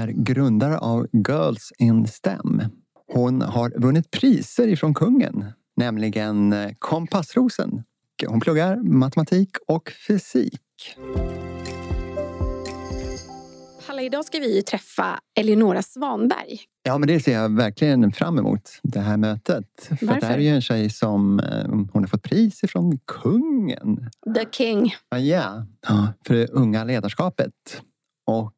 är grundare av Girls in STEM. Hon har vunnit priser ifrån kungen, nämligen Kompassrosen. Hon pluggar matematik och fysik. Palla, idag ska vi träffa Eleonora Svanberg. Ja, men det ser jag verkligen fram emot, det här mötet. För Varför? det här är ju en tjej som eh, hon har fått pris ifrån kungen. The King. Ja, ja, för det unga ledarskapet. Och eh,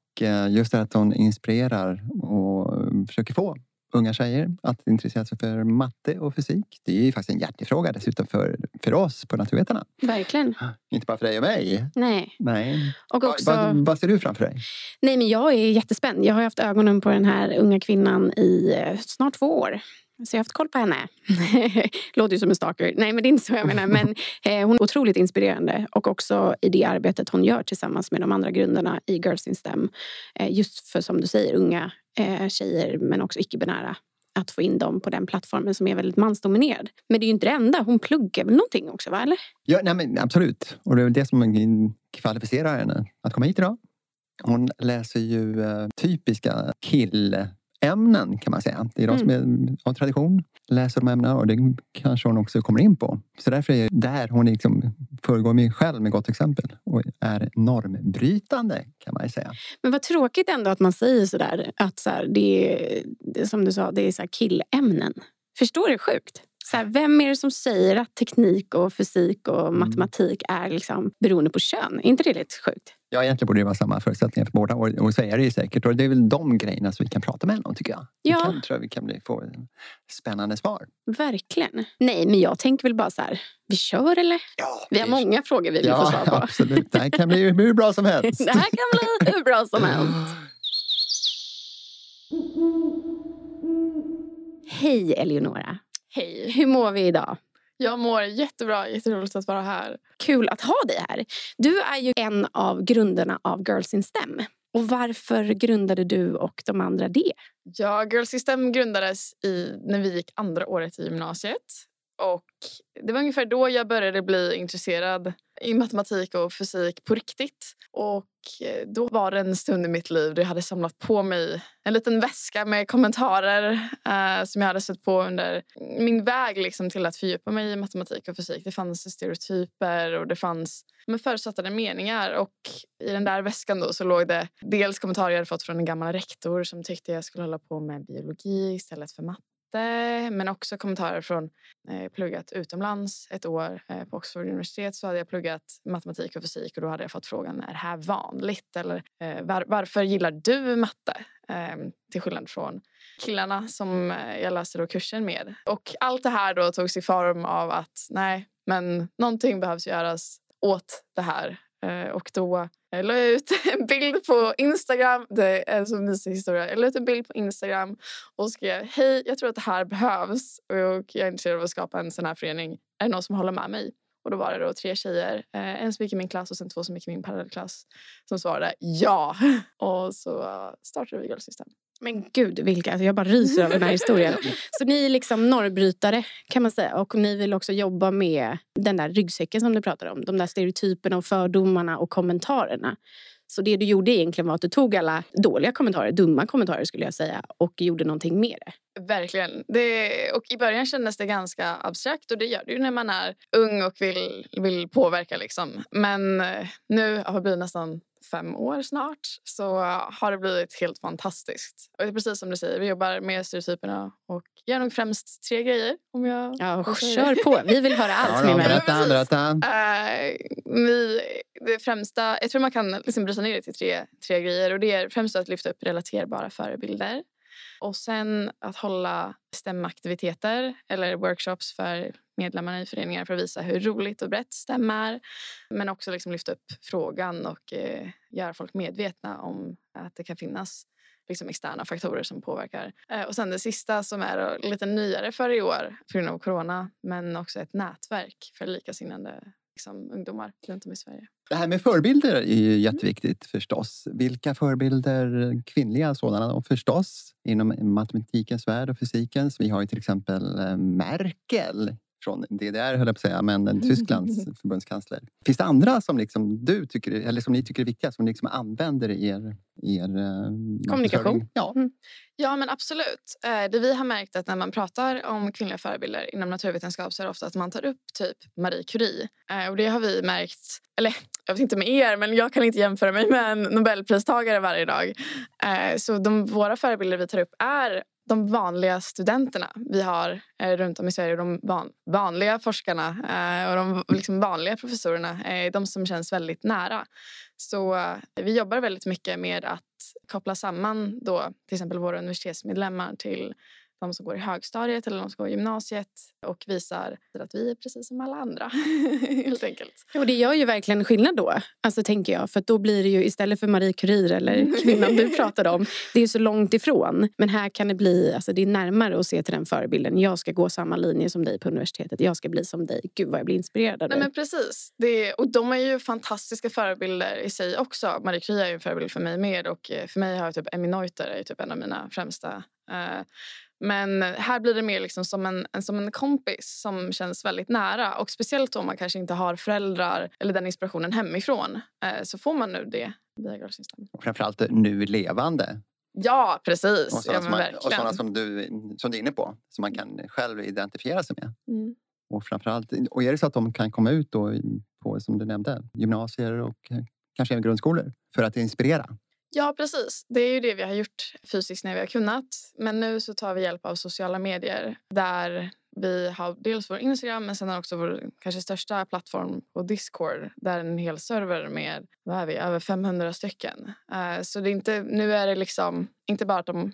just det att hon inspirerar och försöker få unga tjejer att intressera sig för matte och fysik. Det är ju faktiskt en hjärtefråga dessutom för, för oss på Naturvetarna. Verkligen. Inte bara för dig och mig. Nej. Nej. Och också, Vad, vad ser du framför dig? nej, men jag är jättespänd. Jag har haft ögonen på den här unga kvinnan i eh, snart två år. Så jag har haft koll på henne. Låter ju som en stalker. Nej, men det är inte så jag menar. Men eh, hon är otroligt inspirerande. Och också i det arbetet hon gör tillsammans med de andra grundarna i Girls in STEM. Eh, just för, som du säger, unga eh, tjejer men också icke-binära. Att få in dem på den plattformen som är väldigt mansdominerad. Men det är ju inte det enda. Hon pluggar väl någonting också, va? Eller? Ja, nej, men absolut. Och det är väl det som kvalificerar henne att komma hit idag. Hon läser ju eh, typiska killämnen kan man säga. Det är de som är av tradition läser de ämnena och det kanske hon också kommer in på. Så därför är det där hon liksom föregår mig själv med gott exempel och är normbrytande kan man säga. Men vad tråkigt ändå att man säger sådär. Att så här, det är, som du sa, det är så här killämnen. Förstår du sjukt? Så här, vem är det som säger att teknik och fysik och matematik är liksom beroende på kön? Är inte det lite sjukt? Ja, egentligen borde det vara samma förutsättningar för båda och, och så är det ju säkert. Och det är väl de grejerna som vi kan prata med henne om tycker jag. Ja. Det kan, tror jag vi kan bli, få spännande svar. Verkligen. Nej, men jag tänker väl bara så här. Vi kör eller? Ja, Vi har det- många frågor vi vill få Ja, svar på. absolut. Det här kan bli hur bra som helst. Det här kan bli hur bra som helst. Hej Eleonora. Hej. Hur mår vi idag? Jag mår jättebra. Jätteroligt att vara här. Kul att ha dig här. Du är ju en av grundarna av Girls in STEM. Och varför grundade du och de andra det? Ja, Girl System grundades i, när vi gick andra året i gymnasiet. Och det var ungefär då jag började bli intresserad i matematik och fysik på riktigt. Och eh, då var det en stund i mitt liv då jag hade samlat på mig en liten väska med kommentarer eh, som jag hade sett på under min väg liksom, till att fördjupa mig i matematik och fysik. Det fanns stereotyper och det fanns men förutsattade meningar. Och i den där väskan då så låg det dels kommentarer jag hade fått från en gammal rektor som tyckte jag skulle hålla på med biologi istället för matte. Men också kommentarer från eh, pluggat utomlands ett år eh, på Oxford universitet så hade jag pluggat matematik och fysik och då hade jag fått frågan är det här vanligt eller eh, var, varför gillar du matte? Eh, till skillnad från killarna som eh, jag läste då kursen med. Och allt det här då togs i form av att nej, men någonting behövs göras åt det här. Eh, och då eh, la jag ut en bild på Instagram. Det är en så mysig historia. Jag la ut en bild på Instagram och skrev hej, jag tror att det här behövs och jag är intresserad av att skapa en sån här förening. Är det någon som håller med mig? Och då var det då tre tjejer, eh, en som gick i min klass och sen två som gick i min parallellklass som svarade ja. Och så startade vi Girl System. Men gud, vilka, alltså jag bara ryser över den här historien. Så ni är liksom normbrytare kan man säga. Och ni vill också jobba med den där ryggsäcken som du pratade om. De där stereotyperna och fördomarna och kommentarerna. Så det du gjorde egentligen var att du tog alla dåliga kommentarer, dumma kommentarer skulle jag säga, och gjorde någonting med det. Verkligen. Det, och I början kändes det ganska abstrakt och det gör det ju när man är ung och vill, vill påverka. Liksom. Men eh, nu har blivit nästan fem år snart så har det blivit helt fantastiskt. Och det är precis som du säger, vi jobbar med stereotyperna och gör nog främst tre grejer. Om jag Ja, kör det. på. Vi vill höra allt, Ja, berätta, berätta. Eh, vi, det främsta, jag tror man kan liksom bryta ner det till tre, tre grejer. Och Det är främst att lyfta upp relaterbara förebilder. Och sen att hålla stämaktiviteter eller workshops för medlemmarna i föreningar för att visa hur roligt och brett stäm är. Men också liksom lyfta upp frågan och eh, göra folk medvetna om att det kan finnas liksom externa faktorer som påverkar. Eh, och sen det sista som är lite nyare för i år på grund av corona men också ett nätverk för likasinnade liksom, ungdomar runt om i Sverige. Det här med förebilder är ju jätteviktigt förstås. Vilka förebilder, kvinnliga sådana och förstås inom matematikens värld och fysikens. Vi har ju till exempel eh, Merkel från DDR höll jag på att säga, men Tysklands förbundskansler. Finns det andra som liksom du tycker, eller som ni tycker är viktiga, som ni liksom använder i er, er eh, Kommunikation. Ja. Mm. Ja, men absolut. Eh, Det vi har märkt att när man pratar om kvinnliga förebilder inom naturvetenskap så är det ofta att man tar upp typ Marie Curie. Eh, Och det har vi märkt, eller jag vet inte med er, men jag kan inte jämföra mig med en nobelpristagare varje dag. Så de, våra förebilder vi tar upp är de vanliga studenterna vi har eh, runt om i Sverige. De van, vanliga forskarna eh, och de liksom vanliga professorerna. Eh, de som känns väldigt nära. Så eh, vi jobbar väldigt mycket med att koppla samman då, till exempel våra universitetsmedlemmar till de som går i högstadiet eller de som går i gymnasiet och visar att vi är precis som alla andra. helt enkelt. Och det gör ju verkligen skillnad då. Alltså tänker jag. För då blir det ju istället för Marie Curie eller kvinnan du pratade om. Det är så långt ifrån. Men här kan det bli, alltså det är närmare att se till den förebilden. Jag ska gå samma linje som dig på universitetet. Jag ska bli som dig. Gud vad jag blir inspirerad av Nej, dig. men precis. Det, och de är ju fantastiska förebilder i sig också. Marie Curie är ju en förebild för mig med och eh, för mig har jag typ Emmy Noether är typ en av mina främsta. eh, men här blir det mer liksom som, en, som en kompis som känns väldigt nära. Och speciellt om man kanske inte har föräldrar eller den inspirationen hemifrån eh, så får man nu det via. Och framförallt nu levande. Ja, precis. Och Ja, sådana, men som, man, och sådana som, du, som du är inne på, som man kan själv identifiera sig med. Mm. Och, framförallt, och är det så att de kan komma ut då på, som du nämnde, gymnasier och eh, kanske även grundskolor för att inspirera? Ja, precis. Det är ju det vi har gjort fysiskt när vi har kunnat. Men nu så tar vi hjälp av sociala medier där vi har dels vår Instagram men sen har också vår kanske största plattform på Discord där en hel server med vad är vi, över 500 stycken. Eh, så det är inte, nu är det liksom inte bara att de,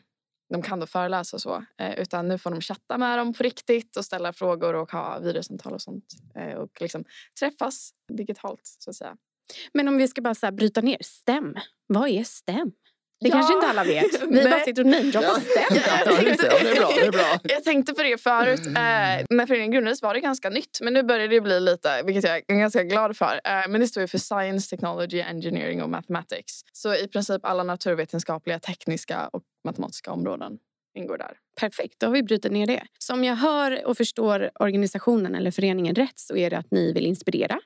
de kan då föreläsa och så eh, utan nu får de chatta med dem på riktigt och ställa frågor och ha videosamtal och sånt eh, och liksom träffas digitalt så att säga. Men om vi ska bara så här bryta ner. STEM. Vad är STEM? Det Ja. kanske inte alla vet. Vi bara sitter och namedroppar STEM. Ja, just det. Ja, det är bra. Det är bra. Jag tänkte på det förut. Eh, när föreningen grundades var det ganska nytt. Men nu börjar det bli lite, vilket jag är ganska glad för. Eh, men det står ju för Science, Technology, Engineering och Mathematics. Så i princip alla naturvetenskapliga, tekniska och matematiska områden ingår där. Perfekt, då har vi brutit ner det. Så om jag hör och förstår organisationen eller föreningen rätt så är det att ni vill inspirera.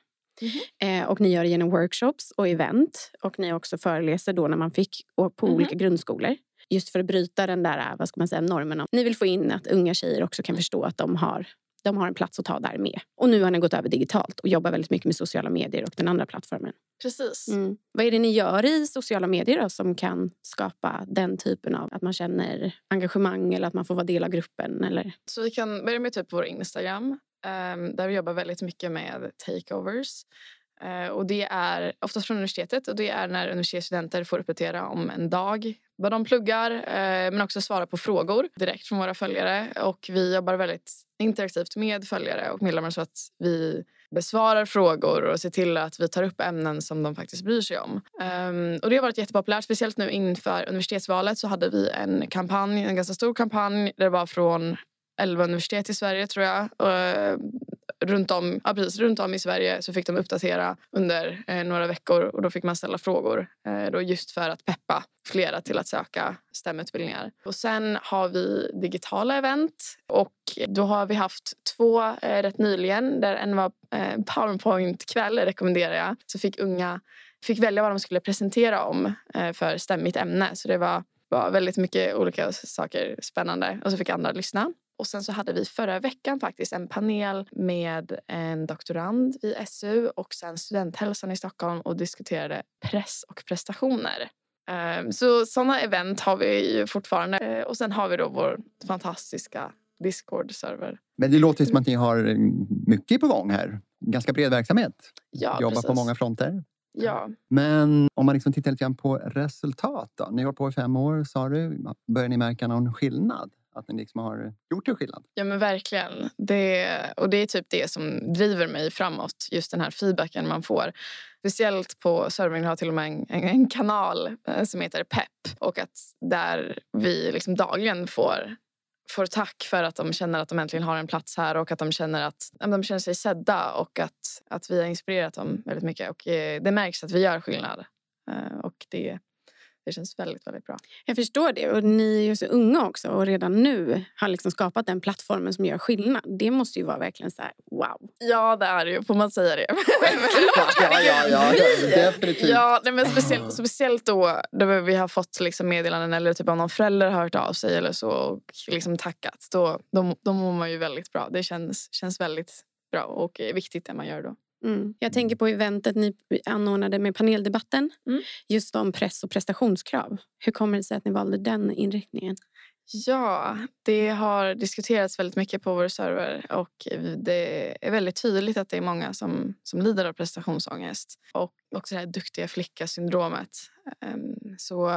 Eh, och ni gör det genom workshops och event. Och ni också föreläser då när man fick och på Mhm. olika grundskolor. Just för att bryta den där vad ska man säga, normen. om- Ni vill få in att unga tjejer också kan förstå att de har, de har en plats att ta där med. Och nu har ni gått över digitalt och jobbar väldigt mycket med sociala medier och den andra plattformen. Precis. Mm. Vad är det ni gör i sociala medier då, som kan skapa den typen av att man känner engagemang eller att man får vara del av gruppen? Eller? Så vi kan börja med typ vår Instagram ehm, där vi jobbar väldigt mycket med takeovers. Eh, och det är oftast från universitetet och det är när universitetsstudenter får uppdatera om en dag, vad de pluggar eh, men också svara på frågor direkt från våra följare. Och vi jobbar väldigt interaktivt med följare och medlemmar så att vi besvarar frågor och ser till att vi tar upp ämnen som de faktiskt bryr sig om. Um, och det har varit jättepopulärt, speciellt nu inför universitetsvalet så hade vi en kampanj, en ganska stor kampanj där det var från 11 universitet i Sverige tror jag. Och, runt, om, ja, precis, runt om i Sverige så fick de uppdatera under eh, några veckor och då fick man ställa frågor eh, då just för att peppa flera till att söka STEM-utbildningar. Och sen har vi digitala event och då har vi haft två eh, rätt nyligen där en var eh, Powerpoint-kväll rekommenderar jag. Så fick unga fick välja vad de skulle presentera om eh, för stämmigt ämne. Så det var, var väldigt mycket olika saker spännande. Och så fick andra lyssna. Och sen så hade vi förra veckan faktiskt en panel med en doktorand vid SU och sen studenthälsan i Stockholm och diskuterade press och prestationer. Ehm, Så sådana event har vi ju fortfarande. Eh, Och sen har vi då vår fantastiska Discord-server. Men det låter som att ni har eh, mycket på gång här. Ganska bred verksamhet. Ja, Jobbar på precis. många fronter. Ja. Men om man liksom tittar lite grann på resultat då. Ni har hållit på i fem år sa du. Börjar ni märka någon skillnad? Att ni liksom har gjort en skillnad? Ja men verkligen. Det, och det är typ det som driver mig framåt. Just den här feedbacken man får. Speciellt på servern har till och med en, en, en kanal eh, som heter PEP. Och att där vi liksom dagligen får, får tack för att de känner att de äntligen har en plats här och att de känner att de känner sig sedda och att, att vi har inspirerat dem väldigt mycket. Och eh, det märks att vi gör skillnad. Eh, och det, det känns väldigt, väldigt bra. Jag förstår det. Och ni är ju så unga också och redan nu har liksom skapat den plattformen som gör skillnad. Det måste ju vara verkligen så här, wow. Ja, det är det ju. Får man säga det? ja, ja, ja, definitivt. Ja, nej, men speciellt, speciellt då, då vi har fått liksom meddelanden eller typ om någon förälder har hört av sig eller så och liksom tackat. Då, då, då mår man ju väldigt bra. Det känns, känns väldigt bra och viktigt det man gör då. Mm. Jag tänker på eventet ni anordnade med paneldebatten. Mm. Just om press och prestationskrav. Hur kommer det sig att ni valde den inriktningen? Ja, det har diskuterats väldigt mycket på vår server och det är väldigt tydligt att det är många som, som lider av prestationsångest och också det här duktiga flicka-syndromet. Ehm, så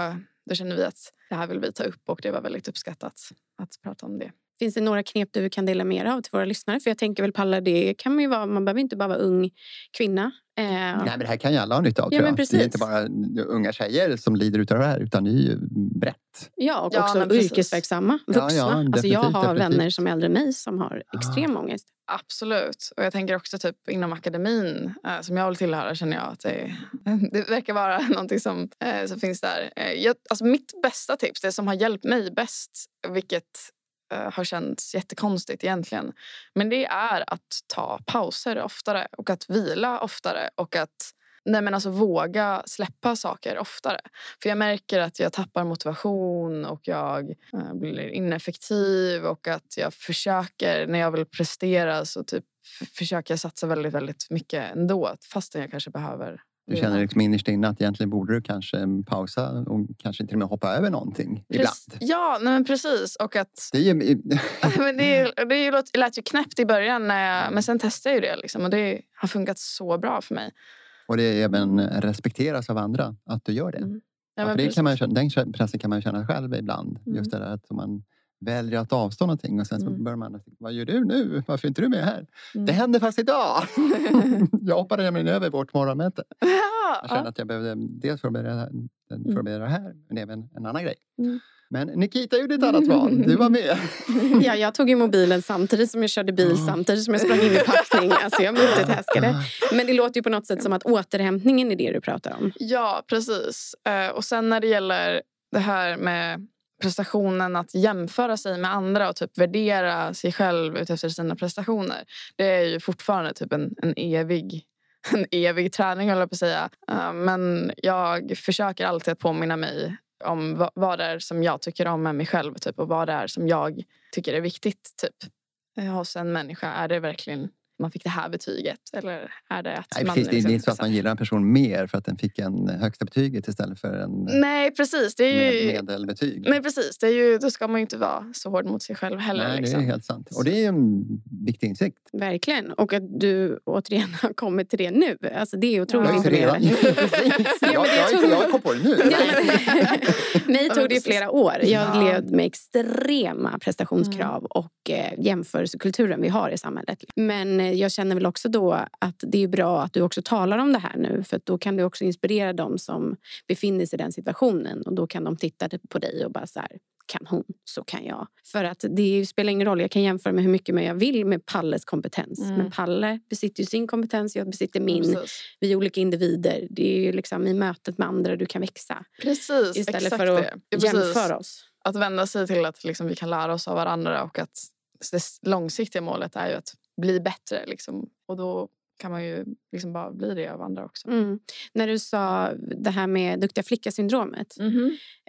då känner vi att det här vill vi ta upp och det var väldigt uppskattat att prata om det. Finns det några knep du kan dela med dig av till våra lyssnare? För jag tänker väl Palla, det kan man ju vara, man behöver inte bara vara ung kvinna. Eh... Nej, men det här kan ju alla ha nytta av. Ja, men Det är inte bara unga tjejer som lider av det här utan det är ju brett. Ja, och Ja, också precis. yrkesverksamma Ja, vuxna. ja, alltså jag har definitivt. vänner som är äldre än mig som har extrem ångest. Absolut. Och jag tänker också typ inom akademin eh, som jag vill tillhöra känner jag att det, det verkar vara någonting som, eh, som finns där. Eh, jag, alltså mitt bästa tips, det som har hjälpt mig bäst, vilket Eh, har känts jättekonstigt egentligen. Men det är att ta pauser oftare och att vila oftare och att Nej, men alltså våga släppa saker oftare. För jag märker att jag tappar motivation och jag eh, blir ineffektiv och att jag försöker, när jag vill prestera så typ försöker jag satsa väldigt, väldigt mycket ändå fastän jag kanske behöver du känner liksom innerst inne att egentligen borde du kanske pausa och kanske till och med hoppa över någonting ibland. Prec- Ja, nej men precis. Och att, Det är ju, men det, är- det är ju låt, lät ju knäppt i början, när jag, men sen testade jag ju det. Liksom, och det har funkat så bra för mig. och det är även respekteras av andra att du gör det. Mm. Ja, Ja, för det kan man, den pressen kan man känna själv ibland. Mm. Just det där att man väljer att avstå någonting och sen så Mm. börjar man tänka, vad gör du nu? Varför är inte du med här? Mm. Det händer fast idag! jag hoppade nämligen över vårt morgonmöte. Ja, Jag kände att jag behövde dels förbereda, det här- förbereda det här, men även en annan grej. Mm. Men Nikita gjorde ett annat val. Du var med. Ja, jag tog ju mobilen samtidigt som jag körde bil, samtidigt som jag sprang in i packning. Alltså jag multitaskade. Men det låter ju på något sätt som att återhämtningen är det du pratar om. Ja, precis. Eh, och sen när det gäller det här med prestationen, att jämföra sig med andra och typ värdera sig själv utefter sina prestationer. Det är ju fortfarande typ en, en evig en evig träning, höll jag på att säga. Eh, men jag försöker alltid att påminna mig om vad, det är som jag tycker om med mig själv typ, och vad det är som jag tycker är viktigt. Typ. Eh, hos en människa, är det verkligen man fick det här betyget? Eller är det att Nej, man... precis. Det är liksom- inte så att man gillar en person mer för att den fick en högsta betyget istället för en Nej, precis. Det är ju... med, medelbetyg. Nej precis, det är ju, då ska man ju inte vara så hård mot sig själv heller. Nej, det liksom. är helt sant. Och det är en viktig insikt. Verkligen. Och att du återigen har kommit till det nu. Alltså det är otroligt Ja. Jag, är imponerande. men jag, det jag, jag kom på det nu. Ja, Mig tog det flera år. Jag Ja. levde med extrema prestationskrav och eh, jämförelsekulturen vi har i samhället. Men jag känner väl också då att det är bra att du också talar om det här nu för då kan du också inspirera dem som befinner sig i den situationen och då kan de titta på dig och bara så här kan hon så kan jag. För att det spelar ingen roll, jag kan jämföra med hur mycket jag vill med Palles kompetens. Mm. Men Palle besitter ju sin kompetens, jag besitter min. Precis, Vi är olika individer. Det är ju liksom i mötet med andra du kan växa. precis Istället för att. Ja, jämföra oss. Att vända sig till att liksom, vi kan lära oss av varandra och att det långsiktiga målet är ju att bli bättre. Liksom. Och då kan man ju liksom bara bli det av andra också. Mm. När du sa det här med duktiga flicka-syndromet.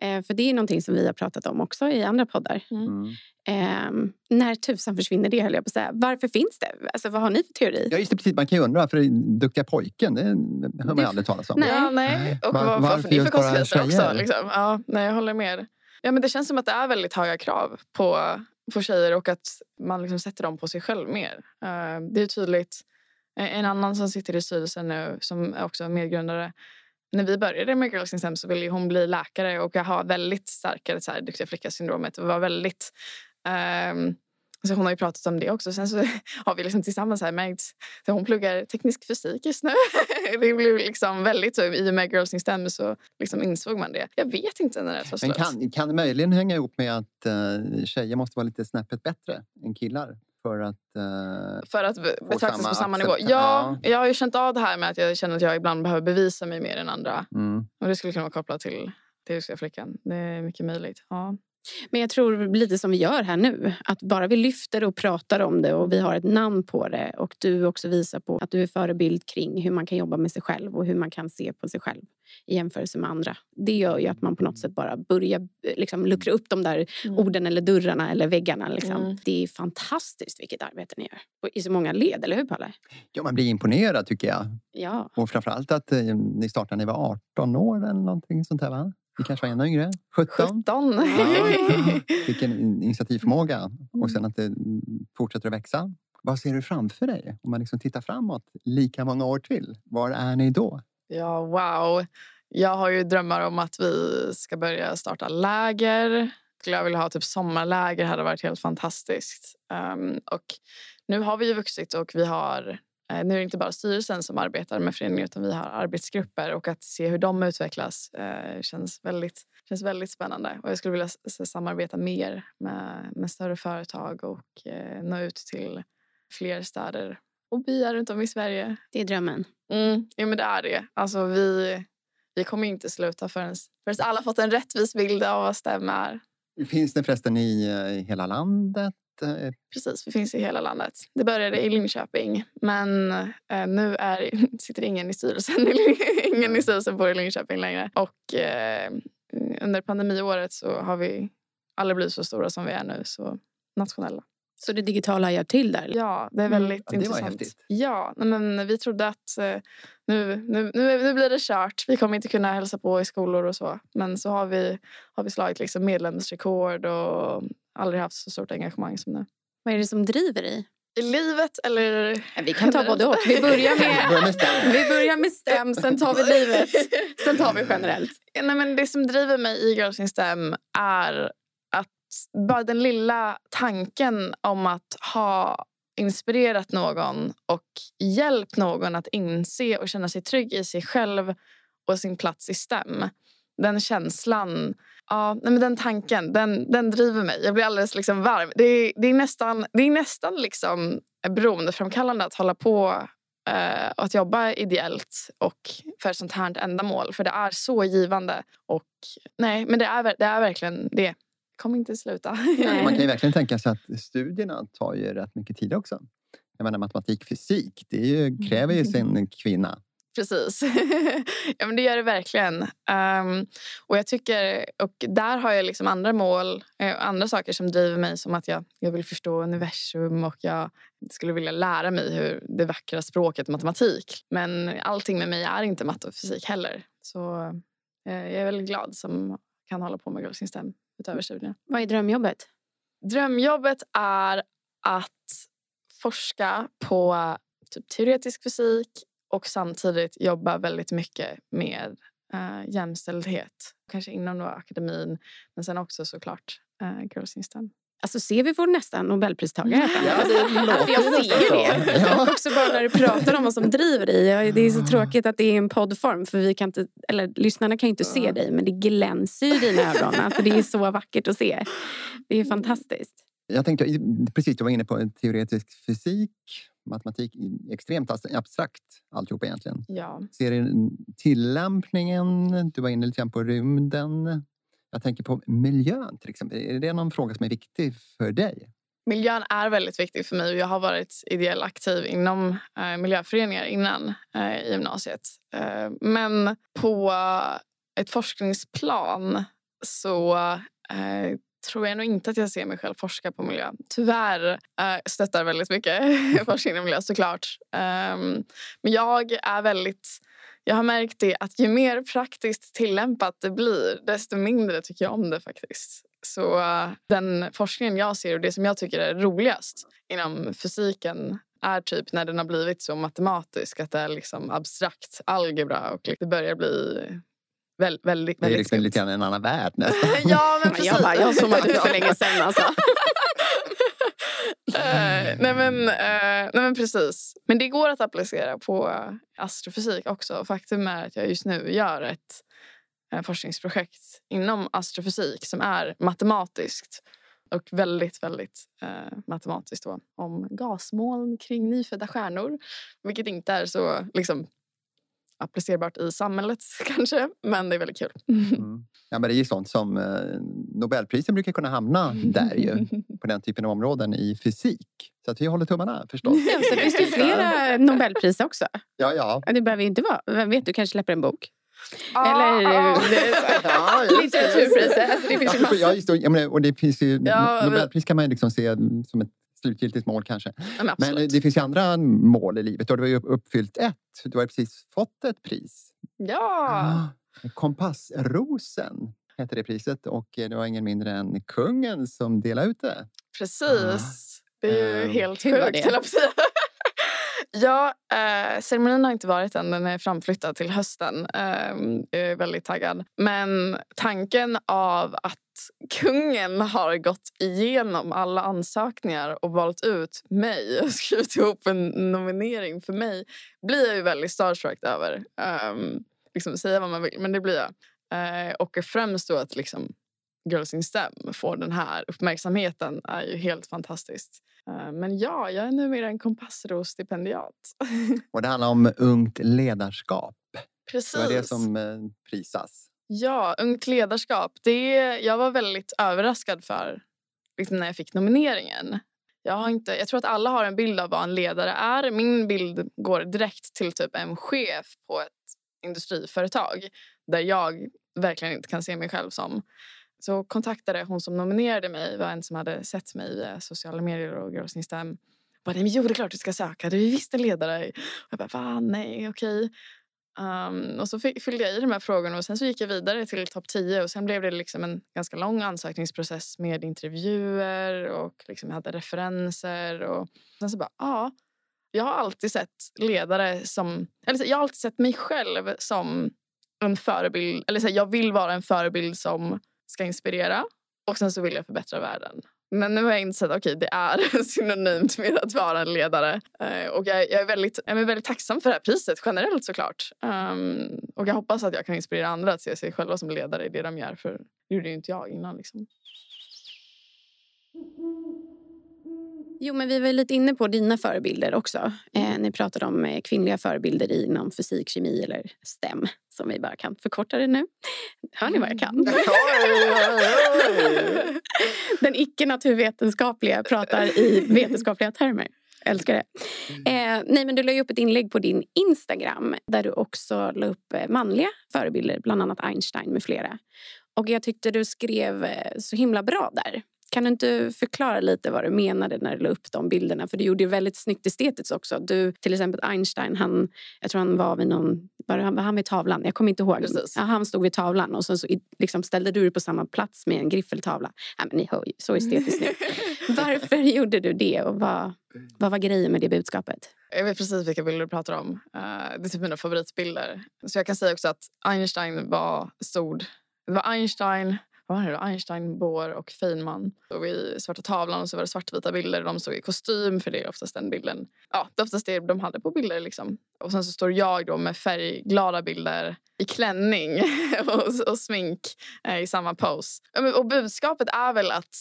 Eh, för det är någonting som vi har pratat om också i andra poddar. Mm. Eh, när tusan försvinner det höll jag på att säga. Varför finns det? Alltså, vad har ni för teori? Ja, just det, precis. Man kan ju undra varför Duktiga pojken, det hör man ju aldrig talas om. Nej. Ja, nej. Och Var- vad, varför ni för konsekvenser också? Liksom? Ja, nej, jag håller med. Ja, men det känns som att det är väldigt höga krav på, på tjejer och att man liksom sätter dem på sig själv mer. Eh, det är tydligt. E-, en annan som sitter i styrelsen nu, som är också medgrundare. När vi började med Girls in STEM så ville hon bli läkare och ha väldigt starkare så här, duktiga flicka-syndromet. Och var väldigt... um, så hon har ju pratat om det också. Sen så har vi liksom tillsammans här märkt så hon pluggar teknisk fysik just nu. det blev liksom väldigt så. I och med Girls in STEM så liksom insåg man det. Jag vet inte när det tar Men slut. kan, kan det möjligen hänga ihop med att uh, tjejer måste vara lite snäppet bättre än killar? För att... eh, För att be- betraktas samma på samma nivå. Ja, jag har ju känt av det här med att jag känner att jag ibland behöver bevisa mig mer än andra. mm. Och det skulle kunna vara kopplat till till Ryska flickan. Det är mycket möjligt. Ja. Men jag tror lite som vi gör här nu. Att bara vi lyfter och pratar om det och vi har ett namn på det och du också visar på att du är förebild kring hur man kan jobba med sig själv och hur man kan se på sig själv i jämförelse med andra. Det gör ju att man på något sätt bara börjar liksom, luckra upp de där Mm. orden eller dörrarna eller väggarna. Liksom. Mm. Det är fantastiskt vilket arbete ni gör. Och I så många led, eller hur Palle? Ja, man blir imponerad tycker jag. Ja. Och framförallt att eh, ni startade när ni var 18 år eller någonting sånt där va? Ni kanske var ännu yngre? 17? 17. Ja. Vilken in- initiativförmåga. Och sen att det fortsätter att växa. Vad ser du framför dig? Om man liksom tittar framåt lika många år till. Var är ni då? Ja, wow. Jag har ju drömmar om att vi ska börja starta läger. Skulle jag vilja ha typ sommarläger hade varit helt fantastiskt. Ehm, och nu har vi ju vuxit och vi har nu är det inte bara styrelsen som arbetar med föreningen utan vi har arbetsgrupper och att se hur de utvecklas eh, känns, väldigt, känns väldigt spännande. Och jag skulle vilja samarbeta mer med, med större företag och eh, nå ut till fler städer och byar runt om i Sverige. Det är drömmen. Mm, ja, men det är det. Alltså, vi, vi kommer inte sluta förrän, förrän alla fått en rättvis bild av vad STEM är. Finns det förresten i, eh, i hela landet? Eh, Precis, vi finns i hela landet. Det började i Linköping, men eh, nu är, sitter ingen i styrelsen. ingen i styrelsen bor i Linköping längre. Och eh, under pandemiåret så har vi aldrig blivit så stora som vi är nu. Så nationella. Så det digitala gör till där? Ja, det är Mm. väldigt Ja, det var intressant. häftigt. Ja, men vi trodde att eh, nu, nu, nu, nu blir det kört. Vi kommer inte kunna hälsa på i skolor och så. Men så har vi, har vi slagit liksom medlemsrekord och aldrig haft så stort engagemang som nu. Vad är det som driver i? I livet eller... Ja, Vi kan ta både och. Vi börjar med, Börja med STEM. vi börjar med STEM, sen tar vi livet. Sen tar vi generellt. Nej, men det som driver mig i Girls in STEM är att bara den lilla tanken om att ha inspirerat någon och hjälpt någon att inse och känna sig trygg i sig själv och sin plats i STEM. Den känslan, ja, nej, men den tanken, den, den driver mig. Jag blir alldeles liksom varm. Det är, det är nästan, det är nästan liksom beroendeframkallande att hålla på eh, att jobba ideellt och för ett sånt här ändamål. För det är så givande. Och nej, men det är, det är verkligen det. Kommer inte sluta. Nej. Man kan ju verkligen tänka sig att studierna tar ju rätt mycket tid också. Jag menar matematik, fysik, det ju, kräver ju sin kvinna. Precis. ja, men det gör det verkligen. Ehm, och jag tycker, och där har jag liksom andra mål eh, andra saker som driver mig som att jag, jag vill förstå universum och jag skulle vilja lära mig hur det vackra språket matematik. Men allting med mig är inte matte och fysik heller. Så eh, jag är väldigt glad som kan hålla på med Girls STEM utöver studierna. Vad är drömjobbet? Drömjobbet är att forska på typ teoretisk fysik och samtidigt jobba väldigt mycket med eh, jämställdhet. Kanske inom då akademin, men sen också såklart uh, Girls in STEM. Alltså ser vi vår nästa Nobelpristagare? Ja, det låter Alltså, jag ser det. Ja. Och också bara när du pratar om vad som driver dig. Det är så tråkigt att det är en poddform. För vi kan inte, eller lyssnarna kan ju inte se dig. Men det glänser ju i dina ögon. Alltså, det är så vackert att se. Det är fantastiskt. Jag tänkte, precis, du var inne på teoretisk fysik, matematik, extremt abstrakt alltihop egentligen. Ja. Ser du tillämpningen? Du var inne lite grann på rymden. Jag tänker på miljön till exempel. Är det någon fråga som är viktig för dig? Miljön är väldigt viktig för mig jag har varit ideell aktiv inom eh, miljöföreningar innan eh, i gymnasiet. Eh, men på ett forskningsplan så eh, tror jag nog inte att jag ser mig själv forska på miljö. Tyvärr uh, stöttar väldigt mycket forskning inom miljö såklart. Um, men jag är väldigt jag har märkt det att ju mer praktiskt tillämpat det blir desto mindre tycker jag om det faktiskt. Så uh, den forskningen jag ser och det som jag tycker är roligast inom fysiken är typ när den har blivit så matematisk att det är liksom abstrakt algebra och det börjar bli väl, väldigt, Det är väldigt liksom lite grann en annan värld nästan. Ja, men precis. jag, bara, jag har zoomat ut för länge sedan. Alltså. Eh, nej, men, eh, nej men precis. Men det går att applicera på eh, astrofysik också. Faktum är att jag just nu gör ett eh, forskningsprojekt inom astrofysik som är matematiskt och väldigt, väldigt eh, matematiskt då, om gasmoln kring nyfödda stjärnor. Vilket inte är så liksom, applicerbart i samhället kanske. Men det är väldigt kul. Mm. Ja, men det är ju sånt som eh, Nobelprisen brukar kunna hamna där ju. På den typen av områden i fysik. Så att vi håller tummarna förstås. Ja, sen finns det ju flera Nobelpris också. Ja, ja. Det behöver ju inte vara, vem vet, du kanske släpper en bok. Ah, Eller ah. ja just det. litteraturpriser. Alltså, det finns ju Ja, massor. ja, just det. Ja, men, och det finns ju, Ja, men- Nobelpris kan man ju liksom se som ett slutgiltigt mål kanske. Men Men absolut. det finns ju andra mål i livet och du har ju uppfyllt ett. Du har precis fått ett pris. Ja. Ah, Kompassrosen heter det priset och det var ingen mindre än kungen som delade ut det. Precis. Det är ju Ehm, helt sjukt, höll jag på att säga. Ja, eh, ceremonin har inte varit än. Den är framflyttad till hösten. Eh, jag är väldigt taggad. Men tanken av att kungen har gått igenom alla ansökningar och valt ut mig och skrivit ihop en nominering för mig blir jag ju väldigt starstruck över. Um, liksom säga vad man vill, men det blir jag. Eh, och främst då att liksom Girls in STEM får den här uppmärksamheten är ju helt fantastiskt. Eh, Men ja, jag är numera en Kompassros-stipendiat. Och det handlar om ungt ledarskap. Precis. Det var det som eh, prisas. Ja, ungt ledarskap. Det, jag var väldigt överraskad för liksom, när jag fick nomineringen. Jag, har inte, jag tror att alla har en bild av vad en ledare är. Min bild går direkt till typ en chef på ett industriföretag där jag verkligen inte kan se mig själv som. Så kontaktade hon som nominerade mig, var en som hade sett mig via sociala medier och Girls in STEM. Bara, nej, men jo, det är klart du ska söka. Du är visst en ledare. Och jag bara, va? Nej, okej. Um, och så fyllde jag i de här frågorna och sen så gick jag vidare till topp 10 och sen blev det liksom en ganska lång ansökningsprocess med intervjuer och liksom jag hade referenser och sen så bara, ja. Jag har alltid sett ledare som, eller så, jag har alltid sett mig själv som en förebild, eller så, här, jag vill vara en förebild som ska inspirera och sen så vill jag förbättra världen. Men nu har jag insett att okay, det är synonymt med att vara en ledare. Eh, och jag, jag, är väldigt, jag är väldigt tacksam för det här priset generellt såklart. Um, och jag hoppas att jag kan inspirera andra att se sig själva som ledare i det de gör. För det gjorde ju inte jag innan. Liksom. Jo, men vi var lite inne på dina förebilder också. Eh, ni pratade om eh, kvinnliga förebilder inom fysik, kemi eller STEM som vi bara kan förkorta det nu. Hör ni vad jag kan? Den icke-naturvetenskapliga pratar i vetenskapliga termer. Älskar det. Eh, nej, men du la upp ett inlägg på din Instagram där du också la upp eh, manliga förebilder, bland annat Einstein med flera. Och jag tyckte du skrev eh, så himla bra där. Kan du inte förklara lite vad du menade när du la upp de bilderna? För du gjorde ju väldigt snyggt estetiskt också. Du, till exempel Einstein, han, jag tror han var vid någon... Var han, var han vid tavlan? Jag kommer inte ihåg. Ja, han stod vid tavlan och sen så liksom ställde du dig på samma plats med en griffeltavla. Ja, men ni hör ju, så estetiskt snyggt. Varför gjorde du det och vad, vad var grejen med det budskapet? Jag vet precis vilka bilder du pratar om. Eh, det är typ mina favoritbilder. Så jag kan säga också att Einstein var stod. Det var Einstein, vad var det då? Einstein, Bohr och Feynman. Och vid svarta tavlan och så var det svartvita bilder. De stod i kostym för det är oftast den bilden. Ja, det är oftast det de hade på bilder liksom. Och sen så står jag då med färgglada bilder i klänning och, och smink eh, i samma pose. Och budskapet är väl att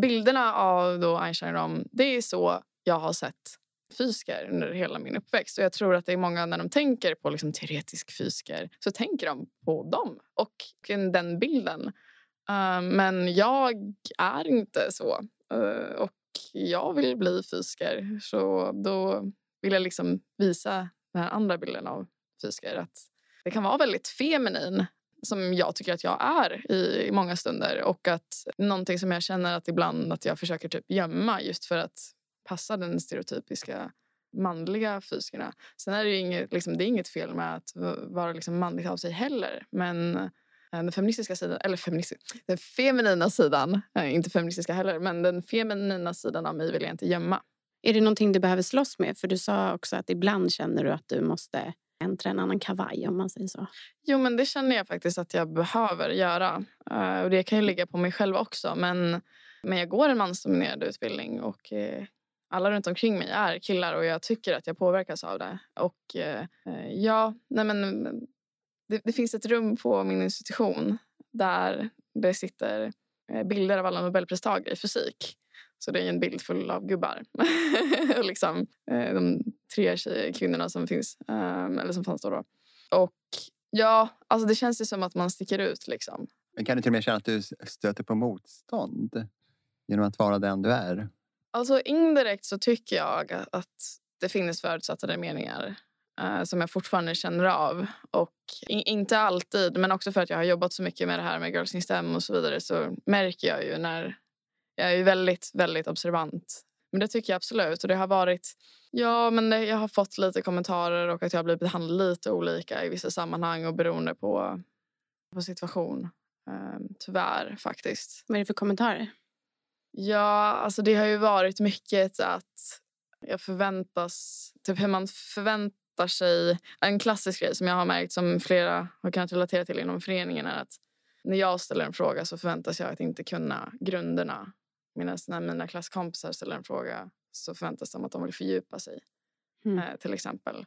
bilderna av då Einstein och dem, det är så jag har sett fysiker under hela min uppväxt. Och jag tror att det är många när de tänker på liksom teoretisk fysiker så tänker de på dem och den bilden. Uh, men jag är inte så. Uh, och jag vill bli fysiker. Så då vill jag liksom visa den här andra bilden av fysiker. Att det kan vara väldigt feminin som jag tycker att jag är i, i många stunder. Och att någonting som jag känner att ibland att jag försöker typ gömma just för att passa den stereotypiska manliga fysikerna. Sen är det ju inget, liksom, det är inget fel med att vara liksom manligt av sig heller. Men den feministiska sidan, eller feministisk, den feminina sidan, eh, inte feministiska heller, men den feminina sidan av mig vill jag inte gömma. Är det någonting du behöver slåss med? För du sa också att ibland känner du att du måste äntra en annan kavaj om man säger så. Jo, men det känner jag faktiskt att jag behöver göra. Eh, och det kan ju ligga på mig själv också. Men, men jag går en mansdominerad utbildning och eh, alla runt omkring mig är killar och jag tycker att jag påverkas av det. Och eh, eh, ja, nej men det, det finns ett rum på min institution där det sitter eh, bilder av alla nobelpristagare i fysik. Så det är en bild full av gubbar. och liksom, eh, de tre tjejer, kvinnorna som finns, eh, eller som fanns då. då. Och ja, alltså det känns ju som att man sticker ut liksom. Men kan du till och med känna att du stöter på motstånd genom att vara den du är? Alltså indirekt så tycker jag att det finns förutsatta meningar som jag fortfarande känner av. Och in, inte alltid, men också för att jag har jobbat så mycket med det här med Girls in STEM och så vidare så märker jag ju när jag är väldigt, väldigt observant. Men det tycker jag absolut. Och det har varit, ja men det, jag har fått lite kommentarer och att jag har blivit behandlad lite olika i vissa sammanhang och beroende på, på situation. Um, tyvärr faktiskt. Vad är det för kommentarer? Ja, alltså det har ju varit mycket att jag förväntas... Typ hur man förväntar sig... En klassisk grej som jag har märkt som flera har kunnat relatera till inom föreningen är att när jag ställer en fråga så förväntas jag att inte kunna grunderna. Medan när mina klasskompisar ställer en fråga så förväntas de att de vill fördjupa sig. Mm. Eh, till exempel.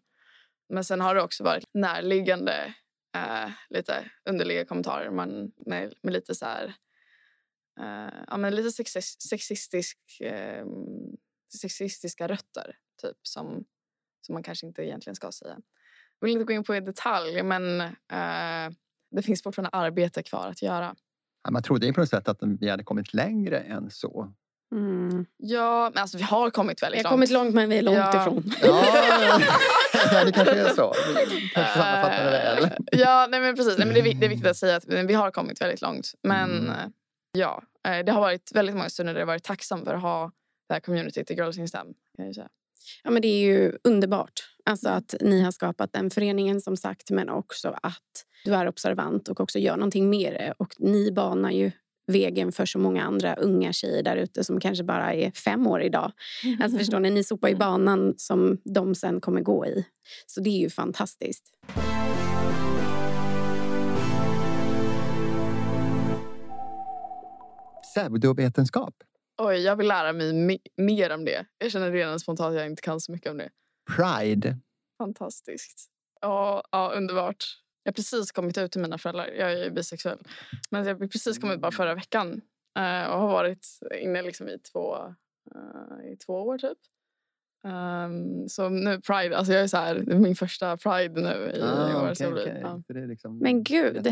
Men sen har det också varit närliggande eh, lite underliga kommentarer man, med, med lite så här uh, ja, men lite sexistisk, uh, sexistiska rötter typ, som, som man kanske inte egentligen ska säga. Jag vill inte gå in på i detalj men uh, det finns fortfarande arbete kvar att göra. Ja, man trodde ju på något sätt att vi hade kommit längre än så. Mm. Ja, men alltså vi har kommit väldigt långt. Vi har kommit långt men vi är långt ja. ifrån. Ja, det kanske är så. Vi kanske sammanfattar det väl. Ja, nej, men precis. Nej, men det, är, det är viktigt att säga att vi har kommit väldigt långt. Men mm. ja, Eh, det har varit väldigt många stunder där jag varit tacksam för att ha det här communityt i Girls in STEM. Ja, men det är ju underbart alltså att ni har skapat den föreningen som sagt men också att du är observant och också gör någonting med det. Och ni banar ju vägen för så många andra unga tjejer där ute som kanske bara är fem år idag. Alltså förstår ni, ni sopar ju banan som de sen kommer gå i. Så det är ju fantastiskt. pseudovetenskap? Oj, jag vill lära mig me mer om det. Jag känner redan spontant att jag inte kan så mycket om det. Pride? Fantastiskt. Ja, ja underbart. Jag har precis kommit ut till mina föräldrar. Jag är bisexuell. Men jag har precis kommit bara förra veckan. Uh, och har varit inne liksom i, två, uh, i två år typ. Um, så nu Pride, alltså jag är så här, det är min första Pride nu i ah, år. Okay, okay. Ja. Liksom men gud.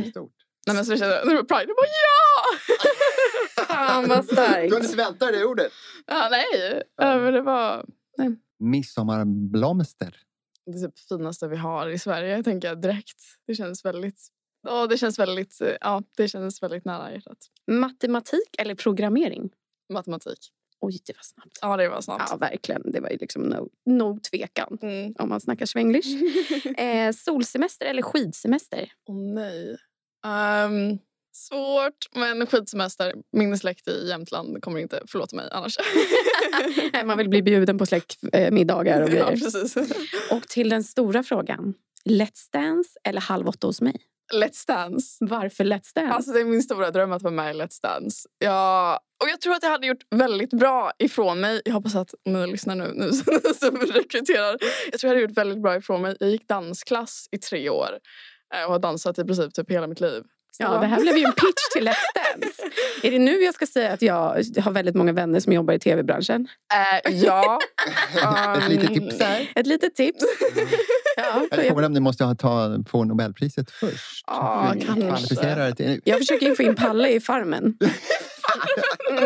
Nej, men så kände jag, Pride, jag bara ja! Fan vad starkt. Du hade inte väntat dig det ordet. Ja, nej, ja. men det var... Nej. Midsommarblomster. Det är typ det finaste vi har i Sverige, tänker jag direkt. Det känns väldigt... Ja, det känns väldigt, ja, det känns väldigt nära hjärtat. Matematik eller programmering? Matematik. Oj, det var snabbt. Ja, det var snabbt. Ja, verkligen. Det var ju liksom no, no tvekan mm. om man snackar svenglish. eh, solsemester eller skidsemester? Åh oh, nej. Um, Svårt, men skidsemester. Min släkt i Jämtland kommer inte förlåta mig annars. Man vill bli bjuden på släktmiddagar och grejer. Ja, precis. Och till den stora frågan. Let's Dance eller Halv åtta hos mig? Let's Dance. Varför Let's Dance? Alltså, det är min stora dröm att vara med i Let's Dance. Jag, och jag tror att jag hade gjort väldigt bra ifrån mig. Jag hoppas att ni lyssnar nu, nu som rekryterar. Jag tror jag hade gjort väldigt bra ifrån mig. Jag gick dansklass i tre år eh, och har dansat i princip typ hela mitt liv. Ja, det här blev ju en pitch till Let's Dance. Är det nu jag ska säga att jag har väldigt många vänner som jobbar i tv-branschen? Äh, ja. Um, ett litet tips där. Ett litet tips. ja, Frågan om ni måste ha, ta, få Nobelpriset först. Ja, kanske. Till... Jag försöker få in Palle i Farmen. mm.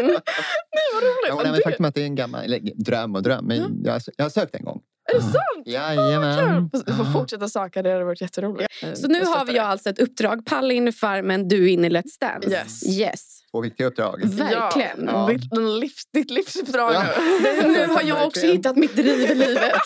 Nej, vad roligt. Ja, nej, faktum att det är en gammal eller, dröm och dröm. Men mm. jag, jag har sökt en gång. Är det sant? Jajamän. Du får fortsätta söka, det hade varit jätteroligt. Så nu har vi alltså ett uppdrag. Palle in i Farmen, du in i Let's Dance. Yes. yes. Två viktiga uppdrag. Verkligen. Ja. Ditt, livs, ditt livsuppdrag ja. nu. nu har jag också hittat mitt driv i livet.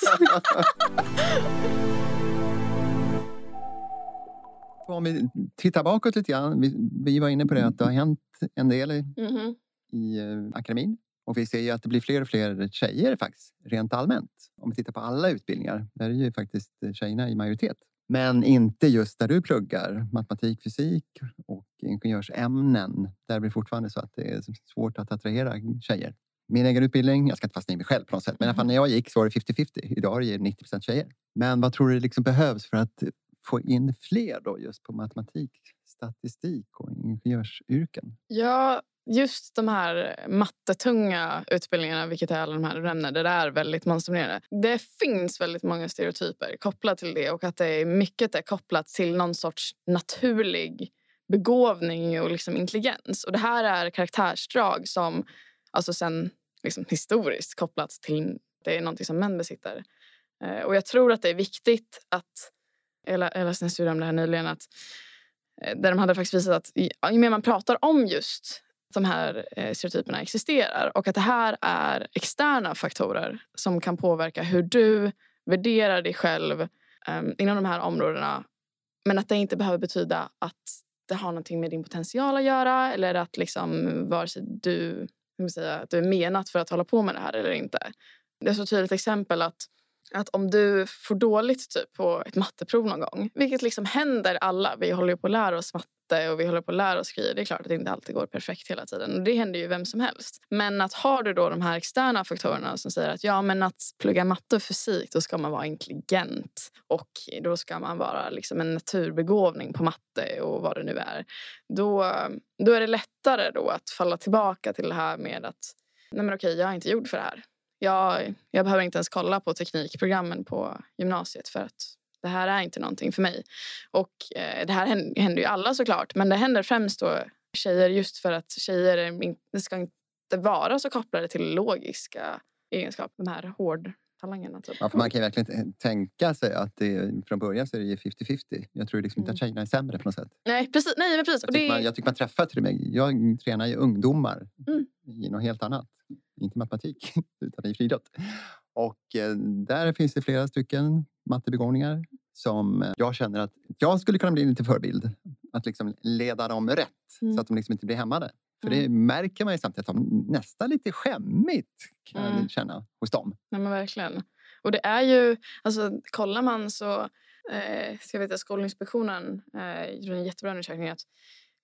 Om vi tittar bakåt lite grann. Vi, vi var inne på det att det har hänt en del i, mm -hmm. i uh, akademin. Och vi ser ju att det blir fler och fler tjejer faktiskt, rent allmänt. Om vi tittar på alla utbildningar, där är ju faktiskt tjejerna i majoritet. Men inte just där du pluggar, matematik, fysik och ingenjörsämnen. Där blir det fortfarande så att det är svårt att attrahera tjejer. Min egen utbildning, jag ska inte fastna i mig själv på något sätt, men i alla fall när jag gick så var det 50-50. Idag är det 90% tjejer. Men vad tror du liksom behövs för att få in fler då just på matematik, statistik och ingenjörsyrken? Ja, just de här mattetunga utbildningarna, vilket är alla de här du nämner, där det är väldigt mansdominerande. Det finns väldigt många stereotyper kopplat till det och att det är mycket är kopplat till någon sorts naturlig begåvning och liksom intelligens. Och det här är karaktärsdrag som alltså sen liksom historiskt kopplats till det är någonting som män besitter. Eh, och jag tror att det är viktigt att, jag läste en studie om det här nyligen, att eh, där de hade faktiskt visat att ju mer man pratar om just de här eh, stereotyperna existerar och att det här är externa faktorer som kan påverka hur du värderar dig själv um, inom de här områdena. Men att det inte behöver betyda att det har någonting med din potential att göra eller att liksom vare sig du, säga, att du är menat för att hålla på med det här eller inte. Det är ett så tydligt exempel att att om du får dåligt typ, på ett matteprov någon gång, vilket liksom händer alla, vi håller på att lära oss matte och vi håller på att lära oss skriva. Det är klart att det inte alltid går perfekt hela tiden och det händer ju vem som helst. Men att har du då de här externa faktorerna som säger att ja men att plugga matte och fysik då ska man vara intelligent och då ska man vara liksom en naturbegåvning på matte och vad det nu är. Då, då är det lättare då att falla tillbaka till det här med att nej men okej, jag är inte gjord för det här jag, jag behöver inte ens kolla på teknikprogrammen på gymnasiet för att det här är inte någonting för mig. Och eh, det här händer, händer ju alla såklart men det händer främst då tjejer just för att tjejer det ska inte vara så kopplade till logiska egenskaper. De här hårdtalangerna. Typ. Ja, man kan verkligen tänka sig att det, från början så är det 50-50. Jag tror liksom inte att mm. tjejerna är sämre på något sätt. Nej, precis. Nej, men precis. Jag, tycker det... man, jag tycker man träffar till och med. Jag tränar ju ungdomar mm. i något helt annat inte matematik, utan i friidrott. Och eh, där finns det flera stycken mattebegåvningar som eh, jag känner att jag skulle kunna bli lite förebild. Att liksom leda dem rätt mm. så att de liksom inte blir hämmade. För mm. det märker man ju samtidigt att de nästan lite skämmigt kan mm. jag känna hos dem. Ja men verkligen. Och det är ju, alltså kollar man så, eh, ska jag veta Skolinspektionen eh, gjorde en jättebra undersökning att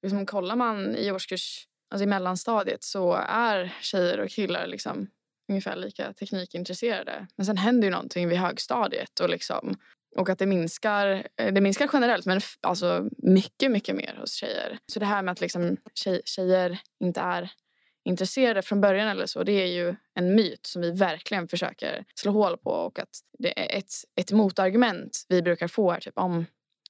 liksom, kollar man i årskurs alltså i mellanstadiet så är tjejer och killar liksom ungefär lika teknikintresserade. Men sen händer ju någonting vid högstadiet och, liksom, och att det minskar, eh, det minskar generellt men alltså mycket, mycket mer hos tjejer. Så det här med att liksom tjej, tjejer inte är intresserade från början eller så, det är ju en myt som vi verkligen försöker slå hål på och att det är ett, ett motargument vi brukar få här, typ om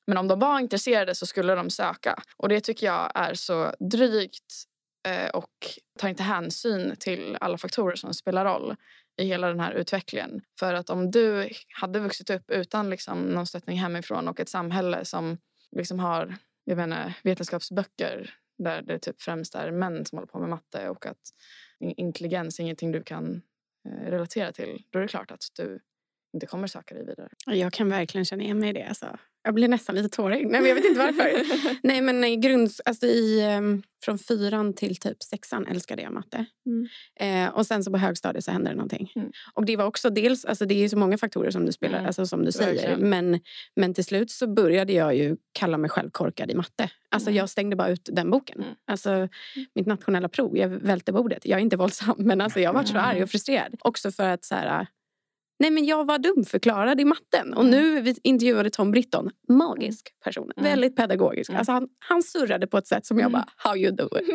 men om de var intresserade så skulle de söka. Och det tycker jag är så drygt Eh, och tar inte hänsyn till alla faktorer som spelar roll i hela den här utvecklingen. För att om du hade vuxit upp utan liksom någon stöttning hemifrån och ett samhälle som liksom har jag menar, vetenskapsböcker där det typ främst är män som håller på med matte och att intelligens är ingenting du kan eh, relatera till, då är det klart att du inte kommer söka dig vidare. Jag kan verkligen känna igen mig i det. Alltså. Jag blir nästan lite tårig. Nej, men jag vet inte varför. Nej, men i grunds, alltså i, um, från fyran till typ sexan älskade jag matte. Mm. Eh, och sen så på högstadiet så hände det någonting. Mm. Och det var också dels, alltså det är så många faktorer som du spelar, mm. alltså som du säger. Men, men till slut så började jag ju kalla mig själv korkad i matte. Alltså mm. jag stängde bara ut den boken. Mm. Alltså mm. mitt nationella prov, jag välte bordet. Jag är inte våldsam men alltså jag var så arg och frustrerad. Också för att så här, Nej men jag var dumförklarad i matten. Och nu vi intervjuade Tom Britton. Magisk person. Mm. Väldigt pedagogisk. Mm. Alltså han, han surrade på ett sätt som jag mm. bara, how you do it?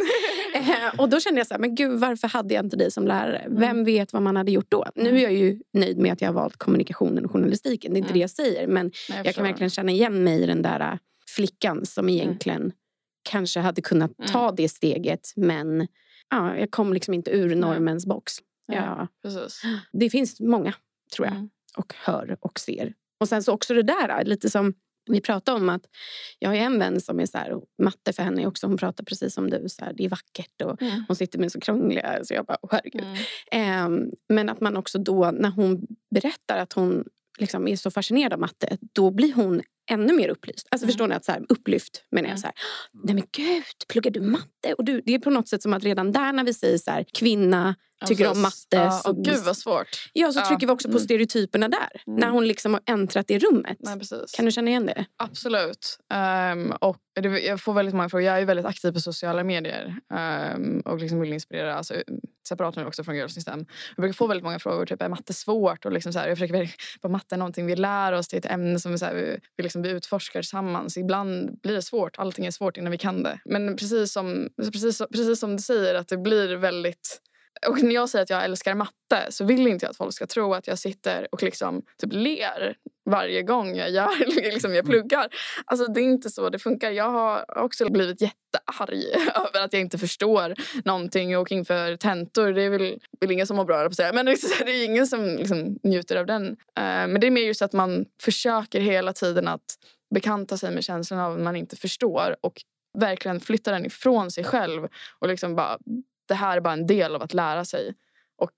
eh, och då kände jag så här, men gud varför hade jag inte dig som lärare? Mm. Vem vet vad man hade gjort då? Nu är jag ju nöjd med att jag har valt kommunikationen och journalistiken. Det är inte det jag säger. Men jag, jag kan verkligen känna igen mig i den där äh, flickan som egentligen kanske hade kunnat ta det steget. Men ja, jag kom liksom inte ur normens box. Ja. Precis. Det finns många tror jag. Mm. Och hör och ser. Och sen så också det där, lite som vi pratade om att jag har en vän som är så här, matte för henne också, hon pratar precis som du, så här, det är vackert och mm. hon sitter med så krångliga, så jag bara, oh, herregud. Mm. Um, men att man också då, när hon berättar att hon liksom är så fascinerad av matte, då blir hon ännu mer upplyst. Alltså mm. förstår ni? Att så här, upplyft menar jag. Mm. Så här, Nej men gud, pluggar du matte? Och du, det är på något sätt som att redan där när vi säger så här, kvinna tycker om precis. matte. Ja, och gud vad svårt. ja, så Ja, trycker vi också på mm. stereotyperna där. Mm. När hon liksom har äntrat det rummet. Nej, precis. Kan du känna igen det? Absolut. Ehm, och det, jag får väldigt många frågor. Jag är väldigt aktiv på sociala medier ehm, och liksom vill inspirera. Alltså, separat nu också från Girls System. Jag brukar få väldigt många frågor. Typ, är matte svårt? Och liksom så här, jag försöker vad matte är någonting vi lär oss. Det är ett ämne som vi, så här, vi, vi, liksom, vi utforskar tillsammans. Ibland blir det svårt. Allting är svårt innan vi kan det. Men precis som, precis, precis som du säger, att det blir väldigt och när jag säger att jag älskar matte så vill inte jag att folk ska tro att jag sitter och liksom typ ler varje gång jag, gör, liksom jag pluggar. Alltså det är inte så det funkar. Jag har också blivit jättearg över att jag inte förstår någonting och inför tentor. Det är väl, väl ingen som mår bra på säga. Men liksom, det är ingen som liksom njuter av den. Eh, men det är mer just att man försöker hela tiden att bekanta sig med känslan av att man inte förstår och verkligen flytta den ifrån sig själv och liksom bara det här är bara en del av att lära sig. Och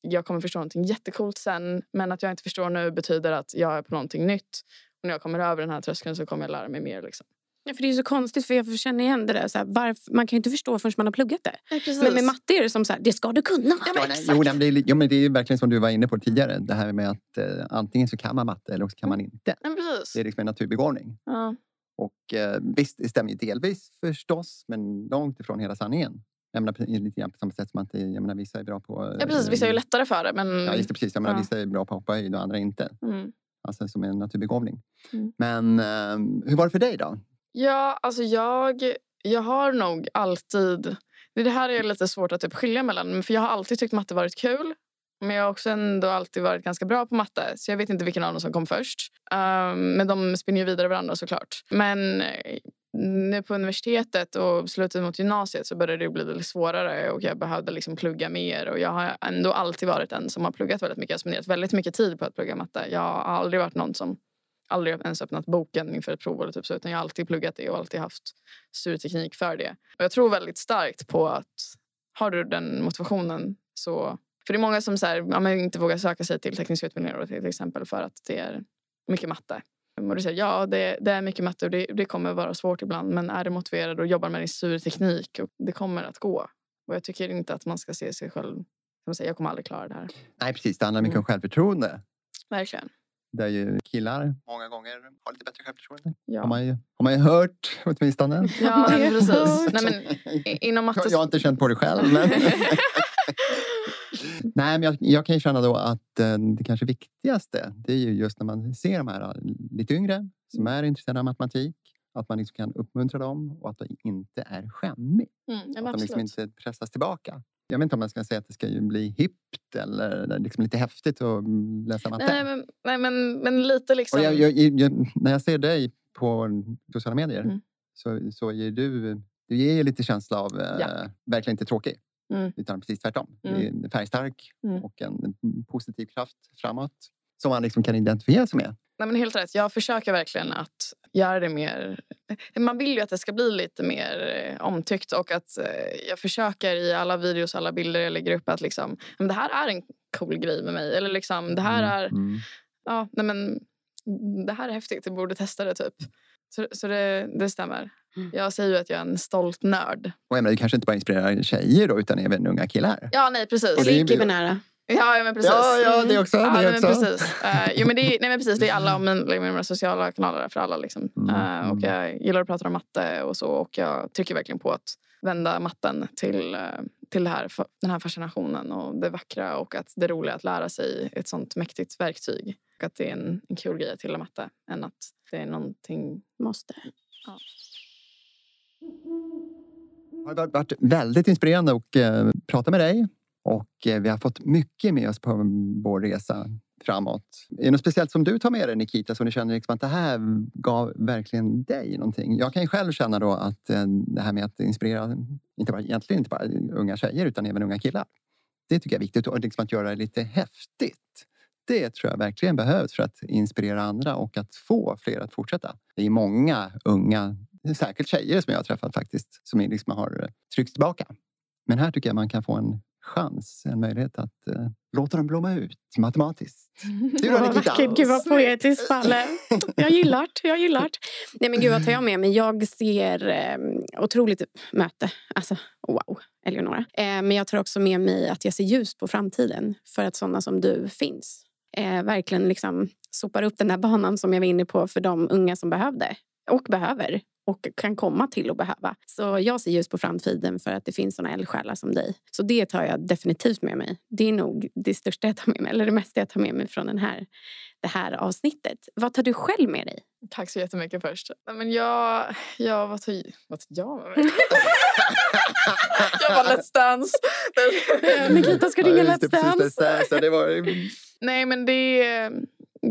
jag kommer förstå någonting jättekult sen. Men att jag inte förstår nu betyder att jag är på någonting nytt. Och när jag kommer över den här tröskeln så kommer jag lära mig mer. Liksom. Ja, för det är så konstigt för jag känner igen det där. Så här, varför, man kan ju inte förstå förrän man har pluggat det. Nej, Men med matte är det som så här, det ska du kunna. Ja, men Ja, exakt. jo, det, är, ja, men det är ju verkligen som du var inne på tidigare. Det här med att eh, antingen så kan man matte eller också kan man inte. Nej, precis. Det är liksom en naturbegåvning. Ja. Och eh, visst, det stämmer ju delvis förstås, men långt ifrån hela sanningen. Jag menar, lite grann på samma sätt som att det, jag menar, vissa är bra på... eh, ja, precis. Vissa är ju lättare för det. Men... Ja, just det, precis. Jag menar, Ja. Vissa är bra på att hoppa höjd och andra inte. Mm. Alltså som en naturbegåvning. Mm. Men eh, hur var det för dig då? Ja, alltså jag, jag har nog alltid... Det här är lite svårt att typ skilja mellan. För jag har alltid tyckt matte varit kul. Men jag har också ändå alltid varit ganska bra på matte. Så jag vet inte vilken av dem som kom först. Um, men de spinner ju vidare varandra såklart. Men eh, nu på universitetet och slutet mot gymnasiet så började det bli lite svårare och jag behövde liksom plugga mer. Och jag har ändå alltid varit en som har pluggat väldigt mycket. Jag har spenderat väldigt mycket tid på att plugga matte. Jag har aldrig varit någon som aldrig ens öppnat boken inför ett prov eller typ så, utan jag har alltid pluggat det och alltid haft studieteknik för det. Och jag tror väldigt starkt på att har du den motivationen så... För det är många som så här, ja, inte vågar söka sig till tekniska utbildningar till exempel för att det är mycket matte. Och du säger, ja, det, det är mycket matte och det, det kommer vara svårt ibland men är du motiverad och jobbar med din studieteknik och det kommer att gå. Och jag tycker inte att man ska se sig själv som säger jag kommer aldrig klara det här. Nej, precis. Det handlar mycket Mm. om självförtroende. Verkligen. Där ju killar många gånger har lite bättre självförtroende. Har, Ja, man ju, har man ju hört åtminstone. ja har precis. Nej, men, inom matte... Jag, jag har inte känt på det själv. Men... Nej, men jag, jag kan ju känna då att eh, det kanske viktigaste det är ju just när man ser de här lite yngre som är intresserade av matematik. Att man liksom kan uppmuntra dem och att de inte är skämmig. Mm, ja, att de liksom inte pressas tillbaka. Jag vet inte om man ska säga att det ska ju bli hippt eller liksom lite häftigt att mm, läsa matte. Nej, men, nej men, men lite liksom... Jag, jag, jag, när jag ser dig på sociala medier Mm. så, så ger du, du ger lite känsla av eh, Ja. verkligen inte tråkig. Mm. Utan precis tvärtom. Mm. Du är färgstark Mm. och en positiv kraft framåt. Som man liksom kan identifiera sig med. Nej, men helt rätt. Jag försöker verkligen att göra det mer... Man vill ju att det ska bli lite mer eh, omtyckt och att eh, jag försöker i alla videos, alla bilder jag lägger upp att liksom, men det här är en cool grej med mig. Eller liksom, det här är... Mm. Ja, nej, men, det här är häftigt, du borde testa det typ. Så, så det, det stämmer. Mm. Jag säger ju att jag är en stolt nörd. Och menar, du kanske inte bara inspirerar tjejer då, utan även unga killar. Ja, nej precis. Och det är- nära? Ja, ja, men precis. Ja, ja, det också. Ja, det nej, men också. precis. Eh, jo, men det, är, nej, men precis. Det är alla min, liksom, mina sociala kanaler för alla. Liksom. Mm, Eh, och mm. jag gillar att prata om matte och så. Och jag trycker verkligen på att vända matten till, eh, till det här, den här fascinationen och det vackra och att det roliga att lära sig ett sånt mäktigt verktyg. Och att det är en, en kul grej att gilla matte än att det är någonting... Måste. Det har varit- väldigt inspirerande att prata med dig. Och eh, vi har fått mycket med oss på vår resa framåt. Är det något speciellt som du tar med dig Nikita som du känner liksom att det här gav verkligen dig någonting? Jag kan ju själv känna då att eh, det här med att inspirera, inte bara, egentligen inte bara unga tjejer utan även unga killar. Det tycker jag är viktigt och liksom att göra det lite häftigt. Det tror jag verkligen behövs för att inspirera andra och att få fler att fortsätta. Det är många unga, särskilt tjejer som jag har träffat faktiskt, som liksom har tryckts tryckt tillbaka. Men här tycker jag man kan få en chans, en möjlighet att eh, låta dem blomma ut matematiskt. Du då Nikita? vackert, gud vad poetiskt Palle. Jag gillar det, jag gillar det. Nej men gud vad tar jag med mig? Jag ser eh, otroligt möte. Alltså wow. Eleonora. Eh, men jag tar också med mig att jag ser ljust på framtiden för att sådana som du finns. Eh, verkligen liksom sopar upp den där banan som jag var inne på för de unga som behövde och behöver och kan komma till att behöva. Så jag ser ljus på framtiden för att det finns såna eldsjälar som dig. Så det tar jag definitivt med mig. Det är nog det största jag tar med mig, eller det mesta jag tar med mig från den här, det här avsnittet. Vad tar du själv med dig? Tack så jättemycket först. Men jag, jag vad tar, vad tar jag med mig? jag bara Let's Dance. Nikita ska ringa Let's Dance. Så det var... Nej men det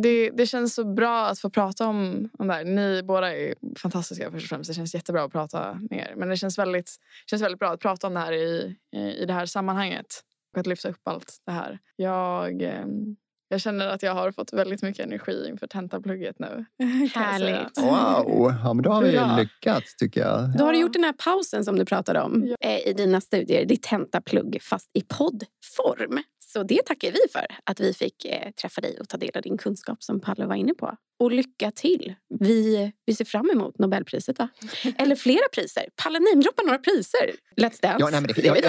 det, det känns så bra att få prata om, om det här. Ni båda är fantastiska först och främst. Det känns jättebra att prata med er. Men det känns väldigt, känns väldigt bra att prata om det här i, i det här sammanhanget. Och att lyfta upp allt det här. Jag, ehm, jag känner att jag har fått väldigt mycket energi inför tentaplugget nu. Härligt. Wow, ja, men då har vi Bra. lyckats tycker jag. Då har du gjort den här pausen som du pratade om ja. Eh, i dina studier. Ditt tentaplugg fast i poddform. Så det tackar vi för, att vi fick eh, träffa dig och ta del av din kunskap som Palle var inne på. Och lycka till! Vi, vi ser fram emot Nobelpriset, va? Eller flera priser. Palle namedroppar några priser. Let's Dance. Ja, nej, men det, ja,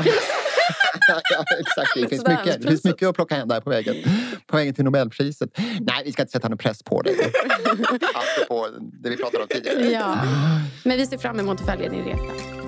ja. ja, exakt. Det finns, mycket, det finns mycket att plocka hem där på vägen, på vägen till Nobelpriset. Nej, vi ska inte sätta någon press på dig. Apropå det vi pratade om tidigare. Ja. Men vi ser fram emot att följa din resa.